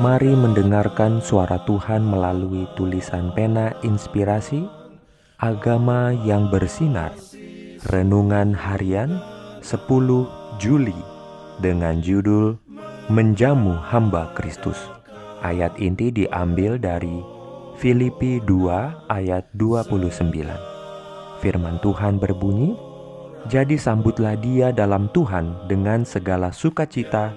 Mari mendengarkan suara Tuhan melalui tulisan pena inspirasi Agama yang bersinar. Renungan harian 10 Juli Dengan judul Menjamu Hamba Kristus. Ayat inti diambil dari Filipi 2 ayat 29 Firman Tuhan berbunyi Jadi sambutlah dia dalam Tuhan dengan segala sukacita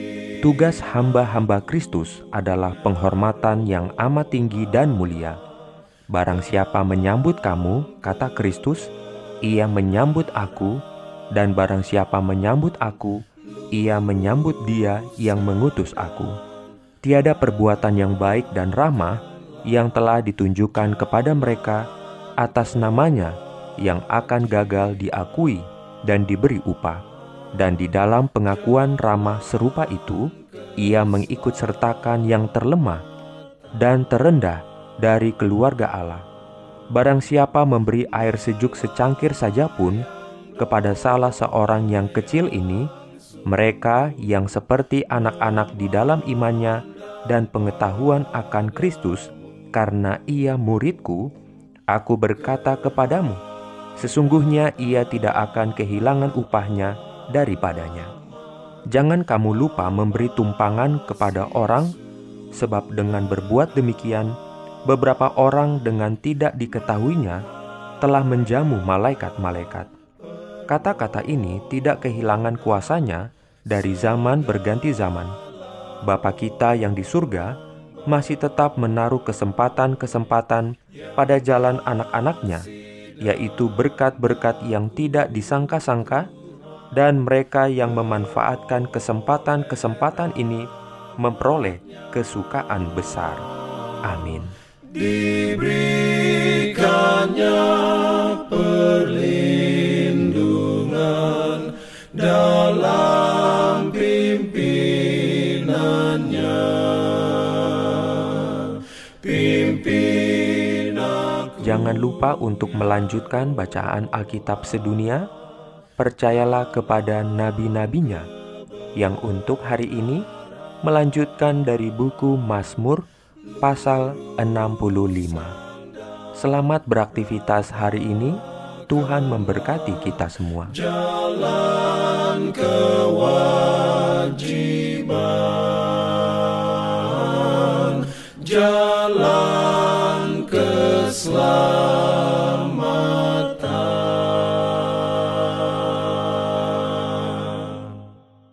Tugas hamba-hamba Kristus adalah penghormatan yang amat tinggi dan mulia. Barang siapa menyambut kamu, kata Kristus, ia menyambut aku, dan barang siapa menyambut aku, ia menyambut dia yang mengutus aku. Tiada perbuatan yang baik dan ramah yang telah ditunjukkan kepada mereka atas namanya yang akan gagal diakui dan diberi upah dan di dalam pengakuan ramah serupa itu, ia mengikut sertakan yang terlemah dan terendah dari keluarga Allah. Barang siapa memberi air sejuk secangkir saja pun kepada salah seorang yang kecil ini, mereka yang seperti anak-anak di dalam imannya dan pengetahuan akan Kristus, karena ia muridku, aku berkata kepadamu, sesungguhnya ia tidak akan kehilangan upahnya daripadanya. Jangan kamu lupa memberi tumpangan kepada orang, sebab dengan berbuat demikian, beberapa orang dengan tidak diketahuinya telah menjamu malaikat-malaikat. Kata-kata ini tidak kehilangan kuasanya dari zaman berganti zaman. Bapa kita yang di surga masih tetap menaruh kesempatan-kesempatan pada jalan anak-anaknya, yaitu berkat-berkat yang tidak disangka-sangka dan mereka yang memanfaatkan kesempatan-kesempatan ini memperoleh kesukaan besar. Amin. Diberikannya perlindungan dalam pimpinannya. Pimpin. Jangan lupa untuk melanjutkan bacaan Alkitab sedunia. Percayalah kepada nabi-nabinya yang untuk hari ini melanjutkan dari buku Mazmur pasal 65. Selamat beraktivitas hari ini. Tuhan memberkati kita semua. Jalan kewajiban